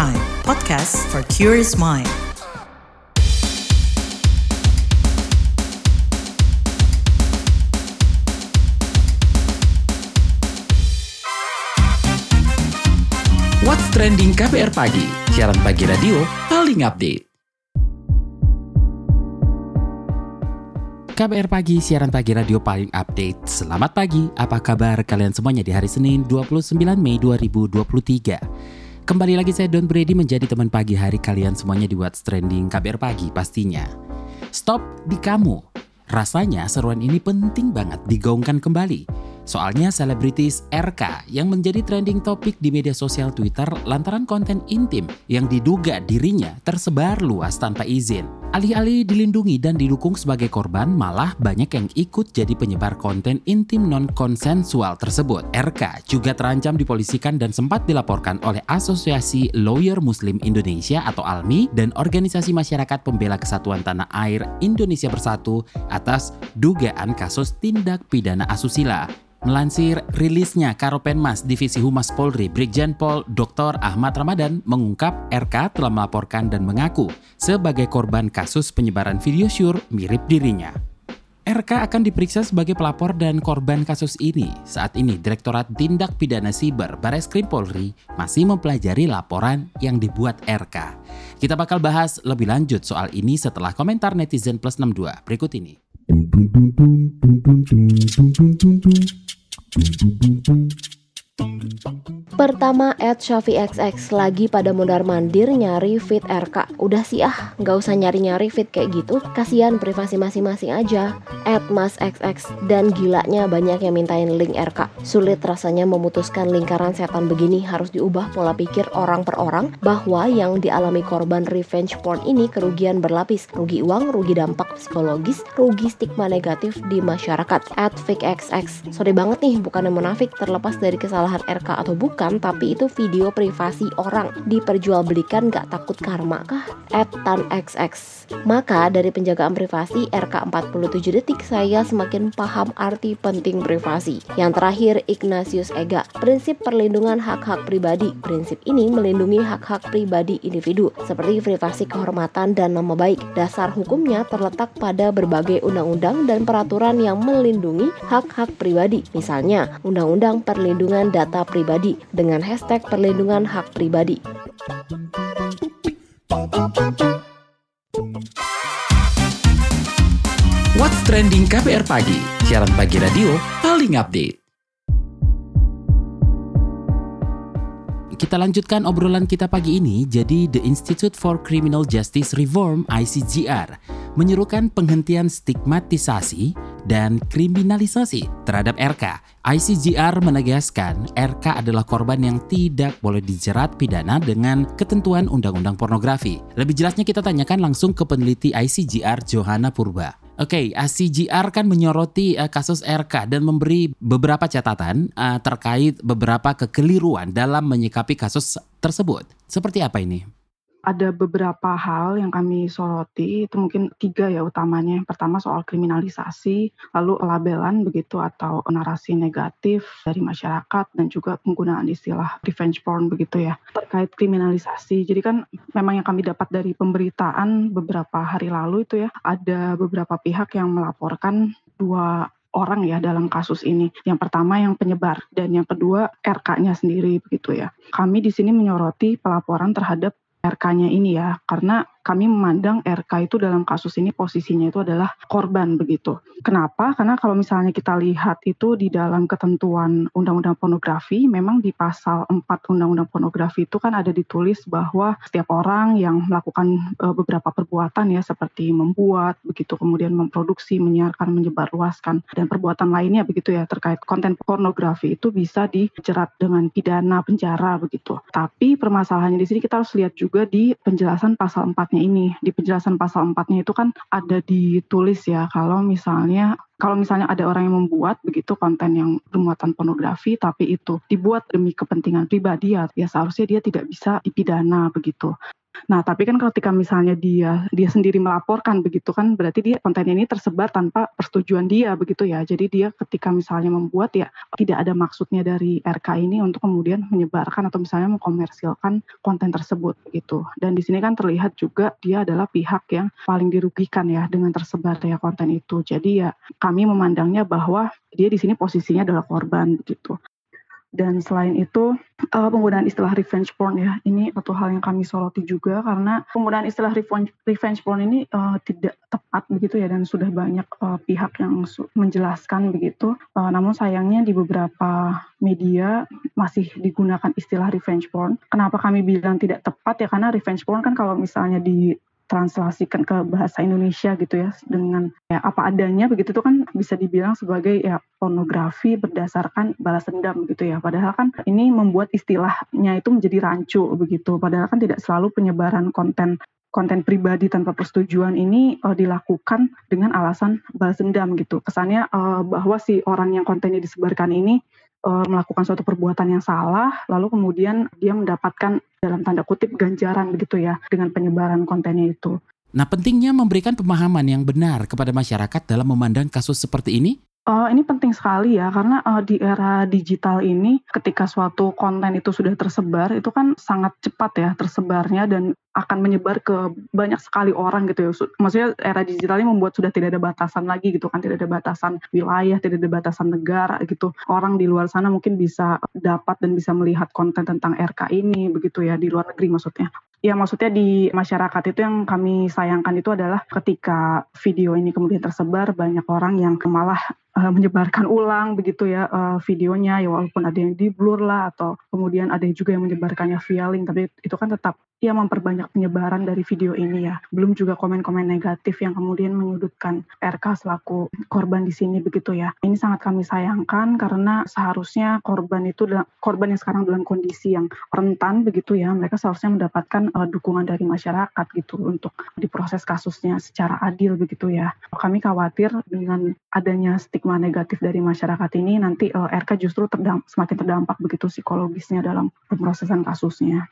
Prime, podcast for curious mind. What's Trending KBR Pagi, siaran pagi radio paling update. KBR Pagi, siaran pagi radio paling update. Selamat pagi, apa kabar kalian semuanya di hari Senin 29 Mei 2023. Kembali lagi saya Don Brady menjadi teman pagi hari kalian semuanya di What's Trending KBR Pagi pastinya. Stop di kamu. Rasanya seruan ini penting banget digaungkan kembali. Soalnya selebritis RK yang menjadi trending topik di media sosial Twitter lantaran konten intim yang diduga dirinya tersebar luas tanpa izin. Alih-alih dilindungi dan didukung sebagai korban, malah banyak yang ikut jadi penyebar konten intim non-konsensual tersebut. RK juga terancam dipolisikan dan sempat dilaporkan oleh Asosiasi Lawyer Muslim Indonesia atau ALMI dan Organisasi Masyarakat Pembela Kesatuan Tanah Air Indonesia Bersatu atas dugaan kasus tindak pidana asusila. Melansir rilisnya Karopenmas Divisi Humas Polri, Brigjen Pol Dr. Ahmad Ramadan mengungkap RK telah melaporkan dan mengaku sebagai korban kasus penyebaran video syur mirip dirinya. RK akan diperiksa sebagai pelapor dan korban kasus ini. Saat ini, Direktorat Tindak Pidana Siber Bareskrim Polri masih mempelajari laporan yang dibuat RK. Kita bakal bahas lebih lanjut soal ini setelah komentar netizen plus 62 berikut ini. Thank you. Pertama, at Shafi XX lagi pada mondar mandir nyari fit RK. Udah sih ah, nggak usah nyari-nyari fit kayak gitu. Kasihan privasi masing-masing aja. At Mas XX dan gilanya banyak yang mintain link RK. Sulit rasanya memutuskan lingkaran setan begini harus diubah pola pikir orang per orang bahwa yang dialami korban revenge porn ini kerugian berlapis. Rugi uang, rugi dampak psikologis, rugi stigma negatif di masyarakat. At Fake XX. Sorry banget nih, bukan yang munafik terlepas dari kesalahan RK atau bukan tapi itu video privasi orang. Diperjualbelikan gak takut karma kah? At XX Maka dari penjagaan privasi RK 47 detik saya semakin paham arti penting privasi. Yang terakhir Ignatius Ega. Prinsip perlindungan hak-hak pribadi. Prinsip ini melindungi hak-hak pribadi individu Seperti privasi kehormatan dan nama baik. Dasar hukumnya terletak pada berbagai undang-undang dan peraturan yang melindungi hak-hak pribadi. Misalnya Undang-Undang Perlindungan Data Pribadi dengan hashtag perlindungan hak pribadi. What's Trending KBR Pagi, siaran pagi radio paling update. Kita lanjutkan obrolan kita pagi ini. Jadi, The Institute for Criminal Justice Reform (ICGR) menyerukan penghentian stigmatisasi dan kriminalisasi terhadap RK. ICGR menegaskan RK adalah korban yang tidak boleh dijerat pidana dengan ketentuan undang-undang pornografi. Lebih jelasnya kita tanyakan langsung ke peneliti ICGR Johanna Purba. Oke, okay, ICGR kan menyoroti uh, kasus RK dan memberi beberapa catatan uh, terkait beberapa kekeliruan dalam menyikapi kasus tersebut. Seperti apa ini? Ada beberapa hal yang kami soroti itu mungkin tiga ya utamanya. Yang pertama soal kriminalisasi, lalu labelan begitu atau narasi negatif dari masyarakat dan juga penggunaan istilah revenge porn begitu ya terkait kriminalisasi. Jadi kan memang yang kami dapat dari pemberitaan beberapa hari lalu itu ya ada beberapa pihak yang melaporkan dua orang ya dalam kasus ini. Yang pertama yang penyebar dan yang kedua RK-nya sendiri begitu ya. Kami di sini menyoroti pelaporan terhadap RK-nya ini ya, karena kami memandang RK itu dalam kasus ini posisinya itu adalah korban begitu. Kenapa? Karena kalau misalnya kita lihat itu di dalam ketentuan Undang-Undang Pornografi, memang di pasal 4 Undang-Undang Pornografi itu kan ada ditulis bahwa setiap orang yang melakukan e, beberapa perbuatan ya seperti membuat, begitu kemudian memproduksi, menyiarkan, menyebarluaskan dan perbuatan lainnya begitu ya terkait konten pornografi itu bisa dijerat dengan pidana penjara begitu. Tapi permasalahannya di sini kita harus lihat juga di penjelasan pasal 4 4 ini. Di penjelasan pasal 4-nya itu kan ada ditulis ya kalau misalnya kalau misalnya ada orang yang membuat begitu konten yang bermuatan pornografi tapi itu dibuat demi kepentingan pribadi ya, ya seharusnya dia tidak bisa dipidana begitu. Nah, tapi kan ketika misalnya dia dia sendiri melaporkan begitu kan berarti dia konten ini tersebar tanpa persetujuan dia begitu ya. Jadi dia ketika misalnya membuat ya tidak ada maksudnya dari RK ini untuk kemudian menyebarkan atau misalnya mengkomersilkan konten tersebut gitu. Dan di sini kan terlihat juga dia adalah pihak yang paling dirugikan ya dengan tersebar ya konten itu. Jadi ya kami memandangnya bahwa dia di sini posisinya adalah korban gitu. Dan selain itu uh, penggunaan istilah revenge porn ya, ini satu hal yang kami soroti juga karena penggunaan istilah revenge, porn ini uh, tidak tepat begitu ya dan sudah banyak uh, pihak yang menjelaskan begitu. Uh, namun sayangnya di beberapa media masih digunakan istilah revenge porn. Kenapa kami bilang tidak tepat ya karena revenge porn kan kalau misalnya di translasikan ke bahasa Indonesia gitu ya dengan ya apa adanya begitu itu kan bisa dibilang sebagai ya pornografi berdasarkan balas dendam gitu ya. Padahal kan ini membuat istilahnya itu menjadi rancu begitu. Padahal kan tidak selalu penyebaran konten konten pribadi tanpa persetujuan ini uh, dilakukan dengan alasan balas dendam gitu. Kesannya uh, bahwa si orang yang kontennya disebarkan ini uh, melakukan suatu perbuatan yang salah, lalu kemudian dia mendapatkan dalam tanda kutip ganjaran begitu ya dengan penyebaran kontennya itu. Nah, pentingnya memberikan pemahaman yang benar kepada masyarakat dalam memandang kasus seperti ini Uh, ini penting sekali ya karena uh, di era digital ini ketika suatu konten itu sudah tersebar itu kan sangat cepat ya tersebarnya dan akan menyebar ke banyak sekali orang gitu ya. Maksudnya era digital ini membuat sudah tidak ada batasan lagi gitu kan, tidak ada batasan wilayah, tidak ada batasan negara gitu. Orang di luar sana mungkin bisa dapat dan bisa melihat konten tentang RK ini begitu ya di luar negeri maksudnya. Ya maksudnya di masyarakat itu yang kami sayangkan itu adalah ketika video ini kemudian tersebar banyak orang yang malah uh, menyebarkan ulang begitu ya uh, videonya ya walaupun ada yang di blur lah atau kemudian ada juga yang menyebarkannya via link tapi itu kan tetap ya memperbanyak penyebaran dari video ini ya. Belum juga komen-komen negatif yang kemudian menyudutkan RK selaku korban di sini begitu ya. Ini sangat kami sayangkan karena seharusnya korban itu korban yang sekarang dalam kondisi yang rentan begitu ya. Mereka seharusnya mendapatkan uh, dukungan dari masyarakat gitu untuk diproses kasusnya secara adil begitu ya. Kami khawatir dengan adanya stigma negatif dari masyarakat ini nanti uh, RK justru terdamp semakin terdampak begitu psikologisnya dalam pemrosesan kasusnya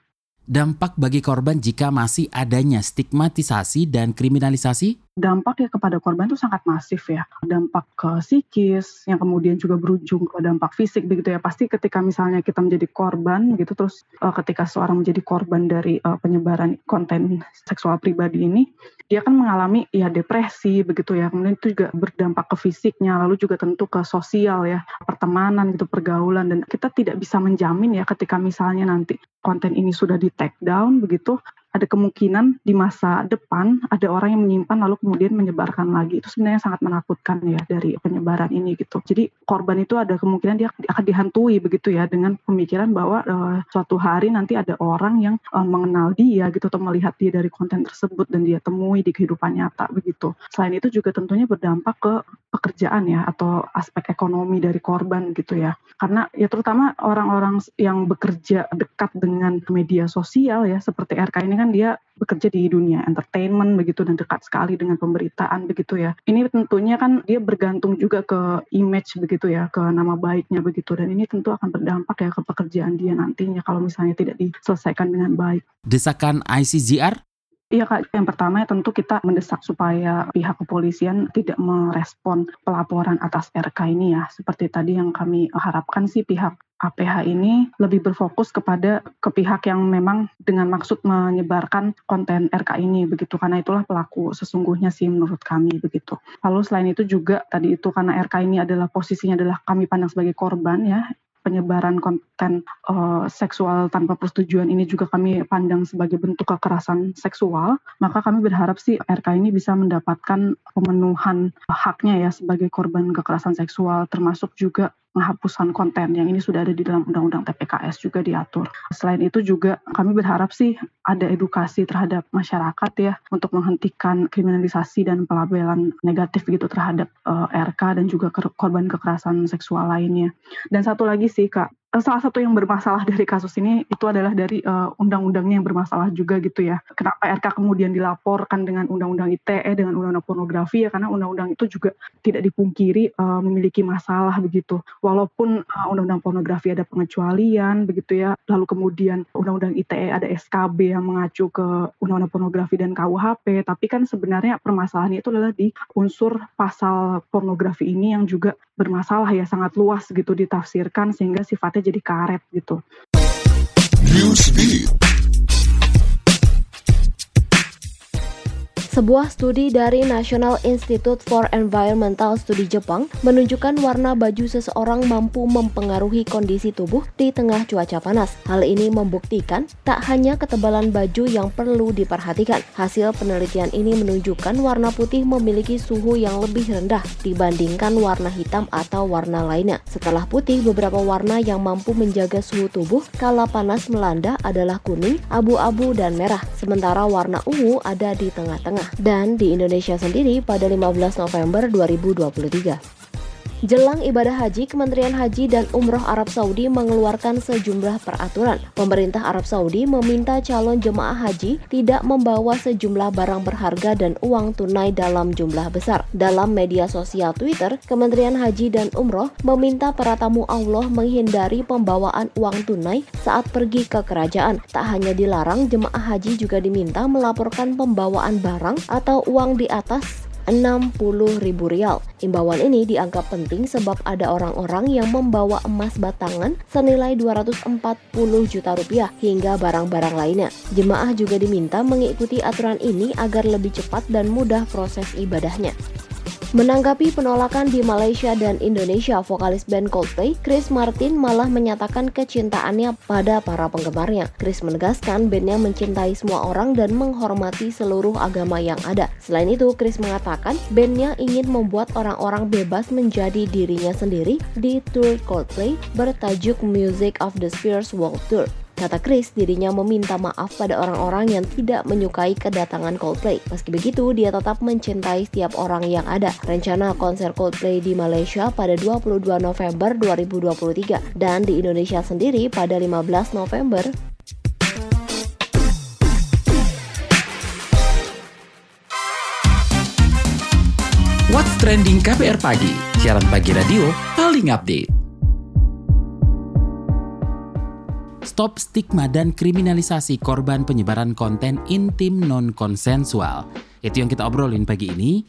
dampak bagi korban jika masih adanya stigmatisasi dan kriminalisasi? Dampak ya kepada korban itu sangat masif ya. Dampak ke psikis, yang kemudian juga berujung ke dampak fisik begitu ya. Pasti ketika misalnya kita menjadi korban gitu, terus uh, ketika seorang menjadi korban dari uh, penyebaran konten seksual pribadi ini, dia kan mengalami ya depresi begitu ya kemudian itu juga berdampak ke fisiknya lalu juga tentu ke sosial ya pertemanan gitu pergaulan dan kita tidak bisa menjamin ya ketika misalnya nanti konten ini sudah di take down begitu ada kemungkinan di masa depan ada orang yang menyimpan lalu kemudian menyebarkan lagi. Itu sebenarnya sangat menakutkan ya dari penyebaran ini gitu. Jadi korban itu ada kemungkinan dia akan dihantui begitu ya dengan pemikiran bahwa uh, suatu hari nanti ada orang yang uh, mengenal dia gitu atau melihat dia dari konten tersebut dan dia temui di kehidupan nyata begitu. Selain itu juga tentunya berdampak ke pekerjaan ya atau aspek ekonomi dari korban gitu ya. Karena ya terutama orang-orang yang bekerja dekat dengan media sosial ya seperti RK ini kan dia bekerja di dunia entertainment begitu dan dekat sekali dengan pemberitaan begitu ya. Ini tentunya kan dia bergantung juga ke image begitu ya, ke nama baiknya begitu dan ini tentu akan berdampak ya ke pekerjaan dia nantinya kalau misalnya tidak diselesaikan dengan baik. Desakan ICGR Iya Kak, yang pertama ya tentu kita mendesak supaya pihak kepolisian tidak merespon pelaporan atas RK ini ya. Seperti tadi yang kami harapkan sih pihak APH ini lebih berfokus kepada ke pihak yang memang dengan maksud menyebarkan konten RK ini begitu. Karena itulah pelaku sesungguhnya sih menurut kami begitu. Lalu selain itu juga tadi itu karena RK ini adalah posisinya adalah kami pandang sebagai korban ya. Penyebaran konten uh, seksual tanpa persetujuan ini juga kami pandang sebagai bentuk kekerasan seksual, maka kami berharap sih RK ini bisa mendapatkan pemenuhan haknya ya sebagai korban kekerasan seksual, termasuk juga penghapusan konten yang ini sudah ada di dalam Undang-Undang TPKS juga diatur. Selain itu juga kami berharap sih ada edukasi terhadap masyarakat ya untuk menghentikan kriminalisasi dan pelabelan negatif gitu terhadap uh, RK dan juga korban kekerasan seksual lainnya. Dan satu lagi sih Kak, Eh, salah satu yang bermasalah dari kasus ini itu adalah dari uh, undang-undangnya yang bermasalah juga gitu ya. Kenapa RK kemudian dilaporkan dengan undang-undang ITE dengan undang-undang pornografi ya karena undang-undang itu juga tidak dipungkiri uh, memiliki masalah begitu. Walaupun uh, undang-undang pornografi ada pengecualian begitu ya, lalu kemudian undang-undang ITE ada SKB yang mengacu ke undang-undang pornografi dan KUHP, tapi kan sebenarnya permasalahannya itu adalah di unsur pasal pornografi ini yang juga bermasalah ya sangat luas gitu ditafsirkan sehingga sifatnya jadi karet gitu. Newsbeat. Sebuah studi dari National Institute for Environmental Study Jepang menunjukkan warna baju seseorang mampu mempengaruhi kondisi tubuh di tengah cuaca panas. Hal ini membuktikan tak hanya ketebalan baju yang perlu diperhatikan. Hasil penelitian ini menunjukkan warna putih memiliki suhu yang lebih rendah dibandingkan warna hitam atau warna lainnya. Setelah putih, beberapa warna yang mampu menjaga suhu tubuh kala panas melanda adalah kuning, abu-abu, dan merah. Sementara warna ungu ada di tengah-tengah dan di Indonesia sendiri pada 15 November 2023. Jelang ibadah haji, Kementerian Haji dan Umroh Arab Saudi mengeluarkan sejumlah peraturan. Pemerintah Arab Saudi meminta calon jemaah haji tidak membawa sejumlah barang berharga dan uang tunai dalam jumlah besar. Dalam media sosial Twitter, Kementerian Haji dan Umroh meminta para tamu Allah menghindari pembawaan uang tunai saat pergi ke kerajaan. Tak hanya dilarang, jemaah haji juga diminta melaporkan pembawaan barang atau uang di atas 60 ribu rial. Imbauan ini dianggap penting sebab ada orang-orang yang membawa emas batangan senilai 240 juta rupiah hingga barang-barang lainnya. Jemaah juga diminta mengikuti aturan ini agar lebih cepat dan mudah proses ibadahnya. Menanggapi penolakan di Malaysia dan Indonesia, vokalis band Coldplay, Chris Martin malah menyatakan kecintaannya pada para penggemarnya. Chris menegaskan bandnya mencintai semua orang dan menghormati seluruh agama yang ada. Selain itu, Chris mengatakan bandnya ingin membuat orang-orang bebas menjadi dirinya sendiri di tour Coldplay bertajuk Music of the Spheres World Tour. Kata Chris, dirinya meminta maaf pada orang-orang yang tidak menyukai kedatangan Coldplay. Meski begitu, dia tetap mencintai setiap orang yang ada. Rencana konser Coldplay di Malaysia pada 22 November 2023 dan di Indonesia sendiri pada 15 November What's Trending KPR Pagi, siaran pagi radio paling update. Stop stigma dan kriminalisasi korban penyebaran konten intim non-konsensual. Itu yang kita obrolin pagi ini.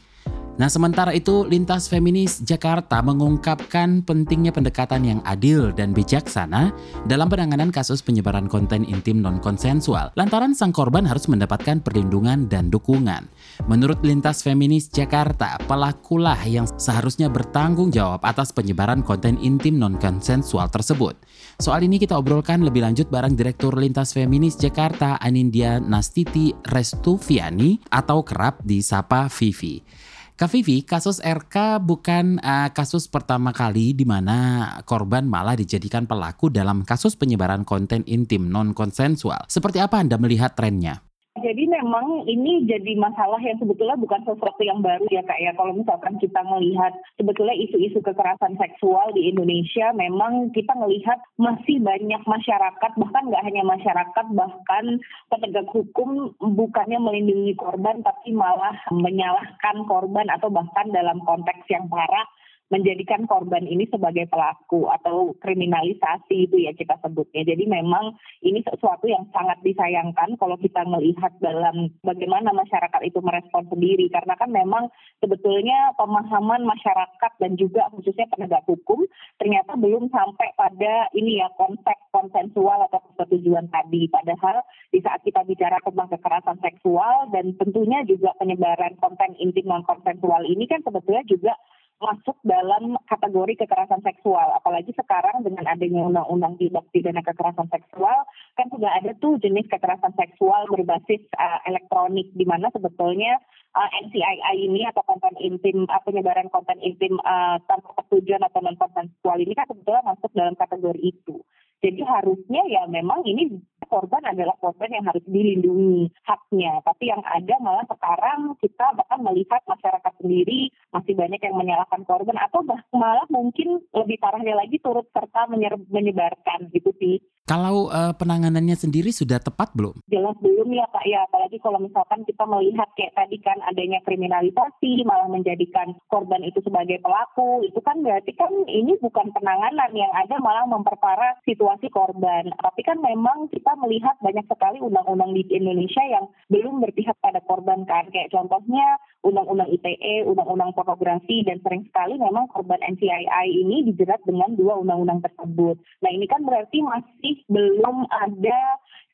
Nah, sementara itu, Lintas Feminis Jakarta mengungkapkan pentingnya pendekatan yang adil dan bijaksana dalam penanganan kasus penyebaran konten intim non-konsensual, lantaran sang korban harus mendapatkan perlindungan dan dukungan. Menurut Lintas Feminis Jakarta, pelakulah yang seharusnya bertanggung jawab atas penyebaran konten intim non-konsensual tersebut. Soal ini kita obrolkan lebih lanjut bareng Direktur Lintas Feminis Jakarta, Anindya Nastiti Restuviani, atau kerap disapa Vivi. Kak Vivi, kasus RK bukan uh, kasus pertama kali di mana korban malah dijadikan pelaku dalam kasus penyebaran konten intim non konsensual. Seperti apa Anda melihat trennya? Jadi memang ini jadi masalah yang sebetulnya bukan sesuatu yang baru ya kak ya. Kalau misalkan kita melihat sebetulnya isu-isu kekerasan seksual di Indonesia memang kita melihat masih banyak masyarakat bahkan nggak hanya masyarakat bahkan penegak hukum bukannya melindungi korban tapi malah menyalahkan korban atau bahkan dalam konteks yang parah menjadikan korban ini sebagai pelaku atau kriminalisasi itu ya kita sebutnya. Jadi memang ini sesuatu yang sangat disayangkan kalau kita melihat dalam bagaimana masyarakat itu merespon sendiri karena kan memang sebetulnya pemahaman masyarakat dan juga khususnya penegak hukum ternyata belum sampai pada ini ya konsep konsensual atau persetujuan tadi. Padahal di saat kita bicara tentang kekerasan seksual dan tentunya juga penyebaran konten intim non konsensual ini kan sebetulnya juga masuk dalam kategori kekerasan seksual. Apalagi sekarang dengan adanya undang-undang tindak pidana kekerasan seksual, kan sudah ada tuh jenis kekerasan seksual berbasis uh, elektronik, di mana sebetulnya uh, eh, NCII ini atau konten intim, uh, penyebaran konten intim uh, tanpa persetujuan atau non konsensual ini kan sebetulnya masuk dalam kategori itu. Jadi harusnya ya memang ini korban adalah korban yang harus dilindungi haknya. Tapi yang ada malah sekarang kita bahkan melihat masyarakat sendiri masih banyak yang menyalahkan korban atau malah mungkin lebih parahnya lagi turut serta menyebarkan gitu sih. Kalau uh, penanganannya sendiri sudah tepat belum? Jelas belum ya Pak ya, apalagi kalau misalkan kita melihat kayak tadi kan adanya kriminalisasi, malah menjadikan korban itu sebagai pelaku, itu kan berarti kan ini bukan penanganan yang ada malah memperparah situasi korban. Tapi kan memang kita melihat banyak sekali undang-undang di Indonesia yang belum berpihak pada korban kan, kayak contohnya undang-undang ITE, undang-undang pornografi, dan sering sekali memang korban NCII ini dijerat dengan dua undang-undang tersebut. Nah ini kan berarti masih belum ada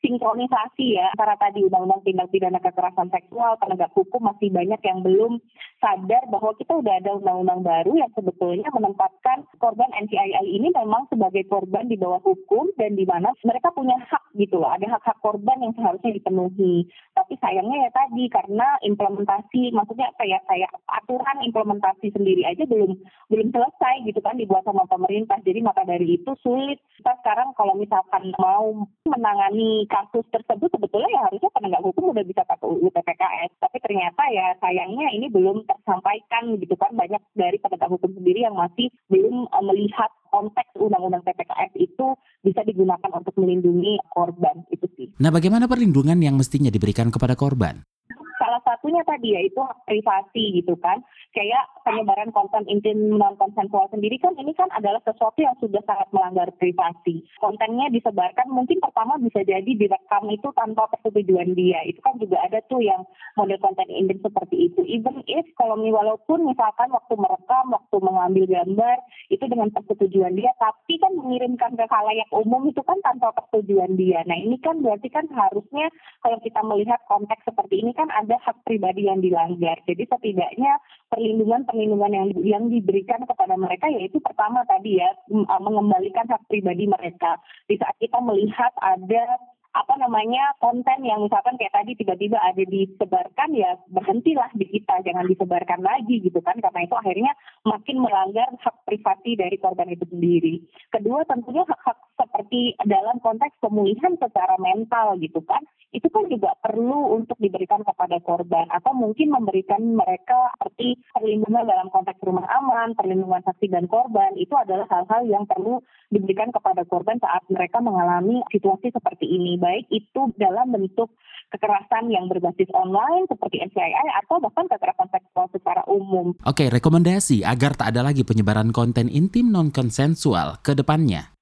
sinkronisasi ya antara tadi undang-undang tindak pidana kekerasan seksual penegak hukum masih banyak yang belum sadar bahwa kita udah ada undang-undang baru yang sebetulnya menempatkan korban NCII ini memang sebagai korban di bawah hukum dan di mana mereka punya hak gitu loh ada hak-hak korban yang seharusnya dipenuhi. Tapi sayangnya ya tadi karena implementasi maksudnya apa ya kayak aturan implementasi sendiri aja belum belum selesai gitu kan dibuat sama pemerintah. Jadi maka dari itu sulit. Kita sekarang kalau misalkan mau menangani kasus tersebut sebetulnya ya harusnya penegak hukum udah bisa pakai UU TPKS. Tapi ternyata ya sayangnya ini belum tersampaikan gitu kan banyak dari penegak hukum sendiri yang masih belum uh, melihat konteks undang-undang TPKS itu bisa digunakan untuk melindungi korban itu sih. Nah, bagaimana perlindungan yang mestinya diberikan kepada korban? salah satunya tadi yaitu hak privasi gitu kan. Kayak penyebaran konten intim non konsensual sendiri kan ini kan adalah sesuatu yang sudah sangat melanggar privasi. Kontennya disebarkan mungkin pertama bisa jadi direkam itu tanpa persetujuan dia. Itu kan juga ada tuh yang model konten intim seperti itu. Even if kalau walaupun misalkan waktu merekam, waktu mengambil gambar itu dengan persetujuan dia, tapi kan mengirimkan ke khalayak umum itu kan tanpa persetujuan dia. Nah ini kan berarti kan harusnya kalau kita melihat konteks seperti ini kan ada hak pribadi yang dilanggar. Jadi setidaknya perlindungan-perlindungan yang yang diberikan kepada mereka yaitu pertama tadi ya mengembalikan hak pribadi mereka. Di saat kita melihat ada apa namanya konten yang misalkan kayak tadi tiba-tiba ada disebarkan ya berhentilah di kita jangan disebarkan lagi gitu kan. Karena itu akhirnya makin melanggar hak privasi dari korban itu sendiri. Kedua tentunya hak-hak seperti dalam konteks pemulihan secara mental gitu kan. Itu kan juga perlu untuk diberikan kepada korban atau mungkin memberikan mereka seperti perlindungan dalam konteks rumah aman, perlindungan saksi dan korban. Itu adalah hal-hal yang perlu diberikan kepada korban saat mereka mengalami situasi seperti ini baik itu dalam bentuk kekerasan yang berbasis online seperti NCII atau bahkan kekerasan seksual secara umum. Oke, rekomendasi agar tak ada lagi penyebaran konten intim non konsensual ke depannya.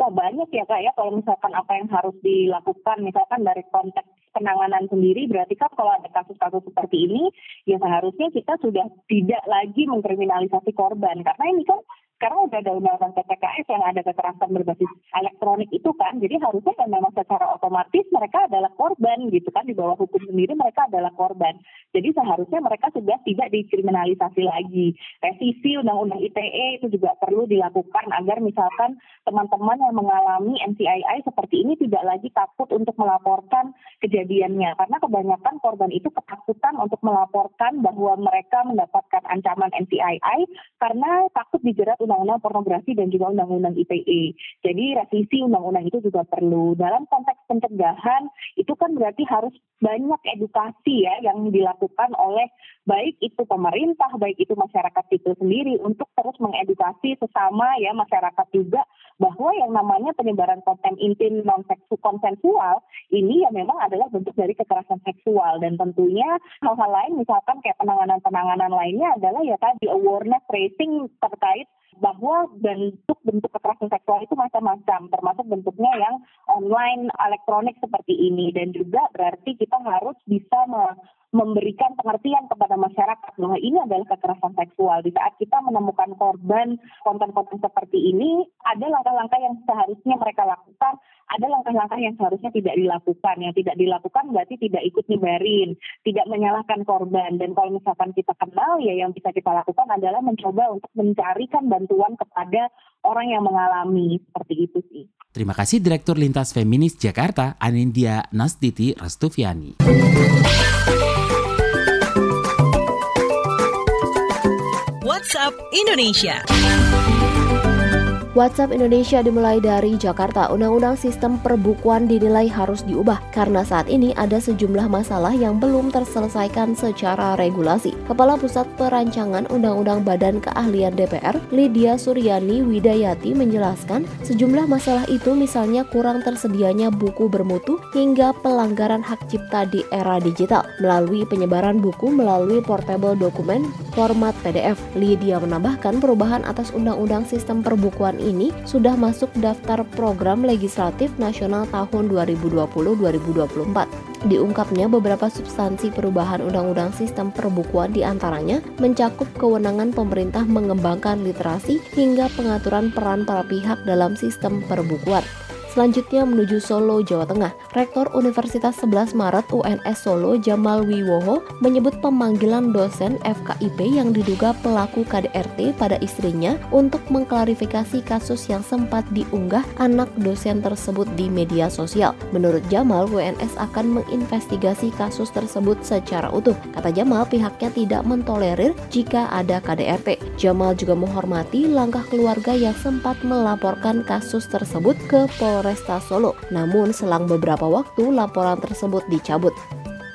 Wah banyak ya kak ya kalau misalkan apa yang harus dilakukan misalkan dari konteks penanganan sendiri berarti kan kalau ada kasus-kasus seperti ini ya seharusnya kita sudah tidak lagi mengkriminalisasi korban karena ini kan sekarang udah ada undang-undang PPKS yang ada kekerasan berbasis elektronik itu kan, jadi harusnya kan memang secara otomatis mereka adalah korban gitu kan, di bawah hukum sendiri mereka adalah korban. Jadi seharusnya mereka sudah tidak dikriminalisasi lagi. Revisi undang-undang ITE itu juga perlu dilakukan agar misalkan teman-teman yang mengalami NCII seperti ini tidak lagi takut untuk melaporkan kejadiannya, karena kebanyakan korban itu ketakutan untuk melaporkan bahwa mereka mendapatkan ancaman NCII karena takut dijerat undang-undang pornografi dan juga undang-undang ITE. Jadi revisi undang-undang itu juga perlu. Dalam konteks pencegahan itu kan berarti harus banyak edukasi ya yang dilakukan oleh baik itu pemerintah, baik itu masyarakat itu sendiri untuk terus mengedukasi sesama ya masyarakat juga bahwa yang namanya penyebaran konten intim non konsensual ini ya memang adalah bentuk dari kekerasan seksual dan tentunya hal-hal lain misalkan kayak penanganan-penanganan lainnya adalah ya tadi awareness raising terkait bahwa bentuk-bentuk kekerasan seksual itu macam-macam, termasuk bentuknya yang online, elektronik seperti ini. Dan juga berarti kita harus bisa memberikan pengertian kepada masyarakat bahwa ini adalah kekerasan seksual. Di saat kita menemukan korban konten-konten seperti ini, ada langkah-langkah yang seharusnya mereka lakukan, ada langkah-langkah yang seharusnya tidak dilakukan. Yang tidak dilakukan berarti tidak ikut nyebarin, tidak menyalahkan korban. Dan kalau misalkan kita kenal, ya yang bisa kita lakukan adalah mencoba untuk mencarikan bantuan kepada orang yang mengalami seperti itu sih. Terima kasih Direktur Lintas Feminis Jakarta, Anindya Nastiti Restuviani. WhatsApp Indonesia. WhatsApp Indonesia dimulai dari Jakarta. Undang-undang sistem perbukuan dinilai harus diubah karena saat ini ada sejumlah masalah yang belum terselesaikan secara regulasi. Kepala Pusat Perancangan Undang-Undang Badan Keahlian DPR, Lydia Suryani Widayati menjelaskan sejumlah masalah itu misalnya kurang tersedianya buku bermutu hingga pelanggaran hak cipta di era digital melalui penyebaran buku melalui portable dokumen format PDF. Lydia menambahkan perubahan atas Undang-Undang Sistem Perbukuan ini sudah masuk daftar program legislatif nasional tahun 2020-2024. Diungkapnya beberapa substansi perubahan Undang-Undang Sistem Perbukuan di antaranya mencakup kewenangan pemerintah mengembangkan literasi hingga pengaturan peran para pihak dalam sistem perbukuan. Selanjutnya menuju Solo, Jawa Tengah. Rektor Universitas 11 Maret UNS Solo Jamal Wiwoho menyebut pemanggilan dosen FKIP yang diduga pelaku KDRT pada istrinya untuk mengklarifikasi kasus yang sempat diunggah anak dosen tersebut di media sosial. Menurut Jamal, UNS akan menginvestigasi kasus tersebut secara utuh. Kata Jamal, pihaknya tidak mentolerir jika ada KDRT. Jamal juga menghormati langkah keluarga yang sempat melaporkan kasus tersebut ke Polres Polresta Solo. Namun selang beberapa waktu laporan tersebut dicabut.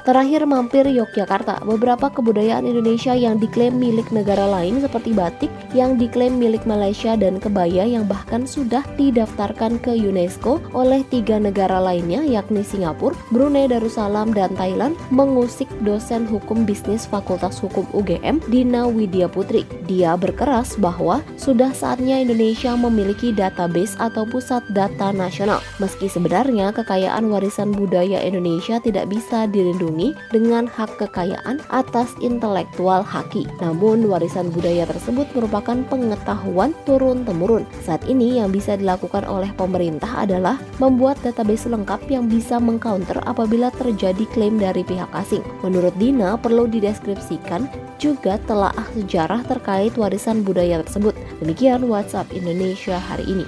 Terakhir mampir Yogyakarta, beberapa kebudayaan Indonesia yang diklaim milik negara lain seperti batik yang diklaim milik Malaysia dan kebaya yang bahkan sudah didaftarkan ke UNESCO oleh tiga negara lainnya yakni Singapura, Brunei Darussalam, dan Thailand mengusik dosen hukum bisnis Fakultas Hukum UGM Dina Widya Putri. Dia berkeras bahwa sudah saatnya Indonesia memiliki database atau pusat data nasional. Meski sebenarnya kekayaan warisan budaya Indonesia tidak bisa dilindungi dilindungi dengan hak kekayaan atas intelektual haki. Namun warisan budaya tersebut merupakan pengetahuan turun-temurun. Saat ini yang bisa dilakukan oleh pemerintah adalah membuat database lengkap yang bisa mengcounter apabila terjadi klaim dari pihak asing. Menurut Dina, perlu dideskripsikan juga telah sejarah terkait warisan budaya tersebut. Demikian WhatsApp Indonesia hari ini.